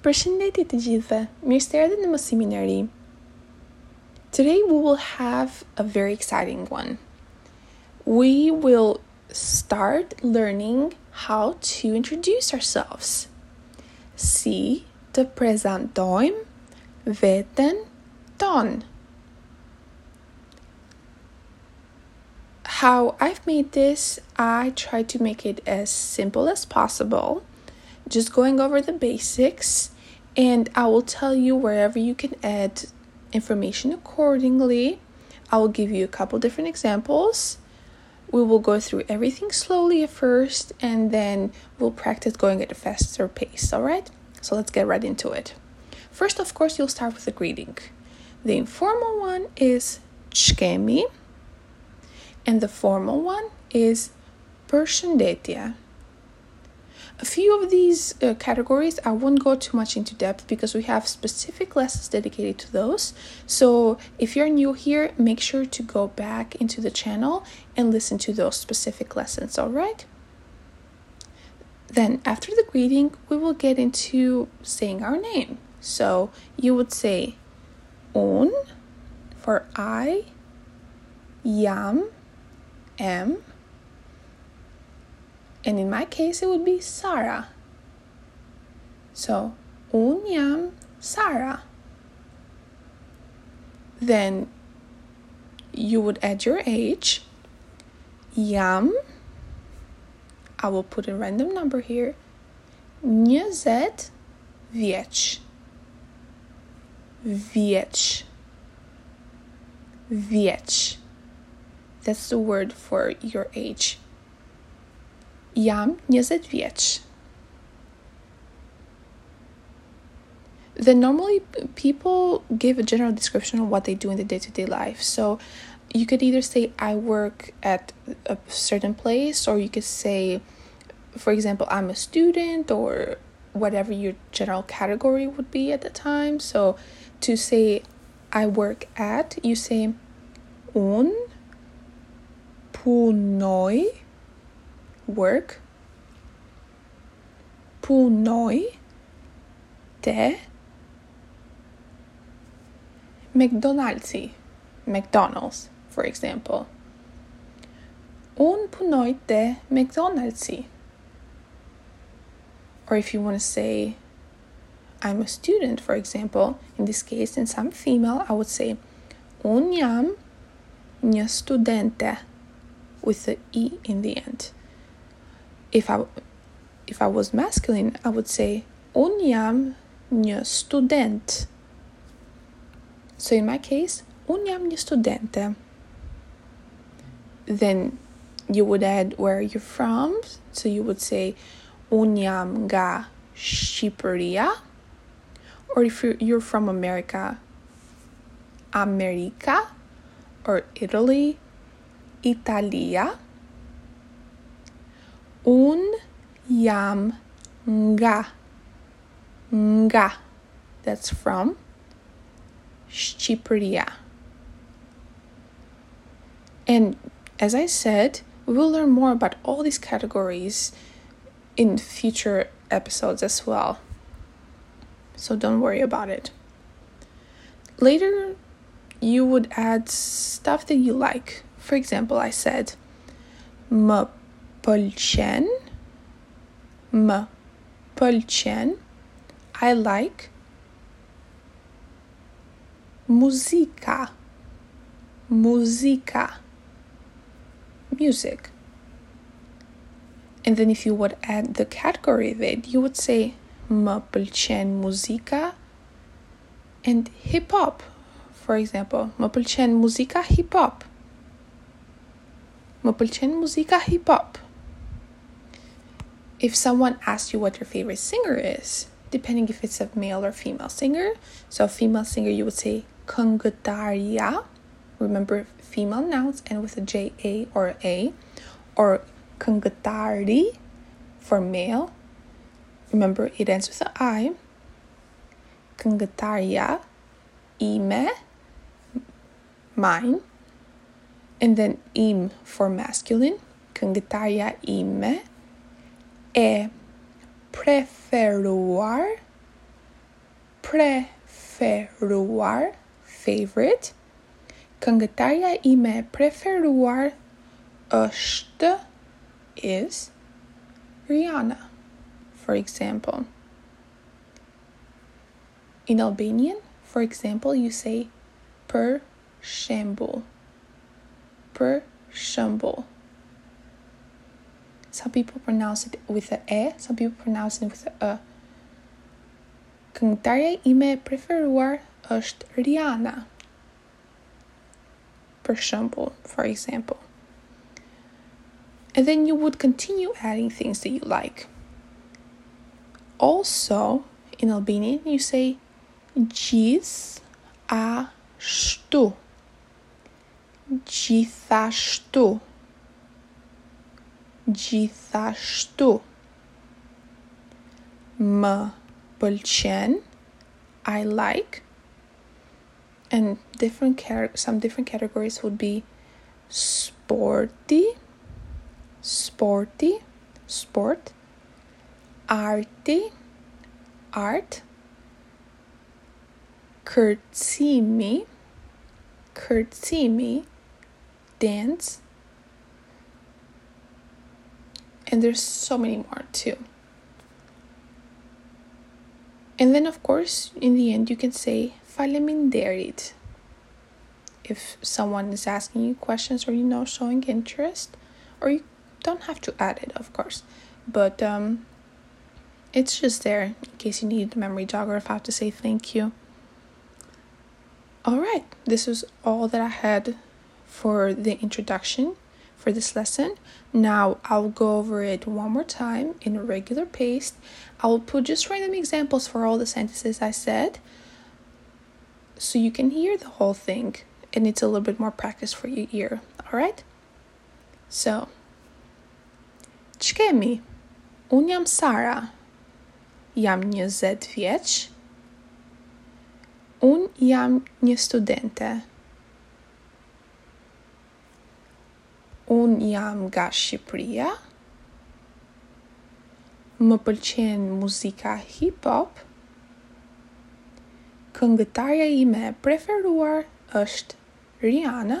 Përshëndetje të gjithëve. Mirë se erdhët në mësimin e ri. Today we will have a very exciting one. We will start learning how to introduce ourselves. Si të prezantojmë veten tonë. How I've made this, I try to make it as simple as possible just going over the basics and I will tell you wherever you can add information accordingly. I will give you a couple different examples. We will go through everything slowly at first and then we'll practice going at a faster pace, all right? So let's get right into it. First, of course, you'll start with a greeting. The informal one is çkemi and the formal one is përshëndetje a few of these uh, categories I won't go too much into depth because we have specific lessons dedicated to those. So if you're new here, make sure to go back into the channel and listen to those specific lessons, all right? Then after the greeting, we will get into saying our name. So you would say un for I, yam, am, and in my case, it would be Sarah. So, um unyam Sarah. Then you would add your age. Yam. I will put a random number here. Njëzet vjeç. Vjeç. Vjeç. That's the word for your age. Jam 20 vjeç. Then normally people give a general description of what they do in the day-to-day life. So you could either say I work at a certain place or you could say for example I'm a student or whatever your general category would be at the time. So to say I work at, you say un punoj work. Punoj te McDonald'si McDonald's for example. Un punoj te McDonald'si or if you want to say I'm a student for example in this case since I'm female I would say un jam studente with the e in the end if I if I was masculine, I would say un jam një student. So in my case, un jam një studente. Then you would add where you're from. So you would say un jam nga Shqipëria. Or if you're from America, America or Italy, Italia Un jam nga. Nga. That's from Shqipëria. And as I said, we will learn more about all these categories in future episodes as well. So don't worry about it. Later, you would add stuff that you like. For example, I said, më pëlqen më polchen. I like muzika. Muzika. Music. And then if you would add the category it you would say më pëlqen muzika. And hip hop for example. Më pëlqen muzika hip hop më pëlqen muzika hip hop if someone asks you what your favorite singer is, depending if it's a male or female singer, so female singer you would say këngëtarja. Remember female nouns and with a J A or A, or këngëtari for male. Remember it ends with an I. Këngëtarja, ime, mine, and then im for masculine. Këngëtarja ime e preferuar preferuar, favorite. Këngëtarja ime e preferuar është is Rihanna, for example. In Albanian, for example, you say për shembull. Për shembull. Some people pronounce it with a e, some people pronounce it with a e. Këngëtarja ime e preferuar është Rihanna. Per example, for example. And then you would continue adding things that you like. Also, in Albanian, you say gjithashtu. Gjithashtu. Gjithashtu. Më pëlqen. I like. And different some different categories would be sporty, sporty, sport, arty, art, kërcimi, kërcimi, dance, and there's so many more too. And then, of course, in the end, you can say faleminderit if someone is asking you questions or you know showing interest, or you don't have to add it, of course, but um, it's just there in case you need a memory jog or if I have to say thank you. All right, this was all that I had for the introduction for this lesson. Now I'll go over it one more time in a regular pace. I will put just random examples for all the sentences I said so you can hear the whole thing and it's a little bit more practice for your ear. All right? So, Çkemi? Un jam Sara. Jam 20 vjeç. Un jam një studente. Un jam nga Shqipëria. Më pëlqen muzika hip-hop. Këngëtarja ime e preferuar është Rihanna.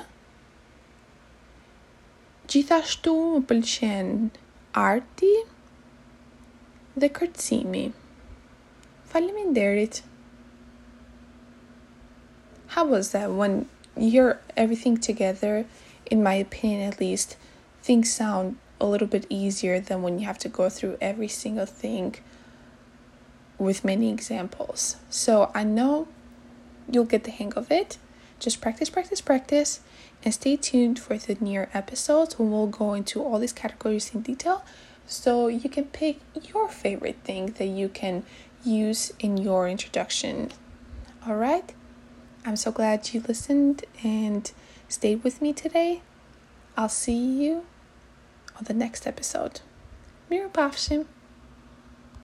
Gjithashtu më pëlqen arti dhe kërcimi. Faleminderit. How was that when you're everything together? In my opinion at least, things sound a little bit easier than when you have to go through every single thing with many examples. So I know you'll get the hang of it. Just practice, practice, practice, and stay tuned for the near episodes when we'll go into all these categories in detail so you can pick your favorite thing that you can use in your introduction. All right? I'm so glad you listened and stayed with me today. I'll see you on the next episode. Mirupavshim.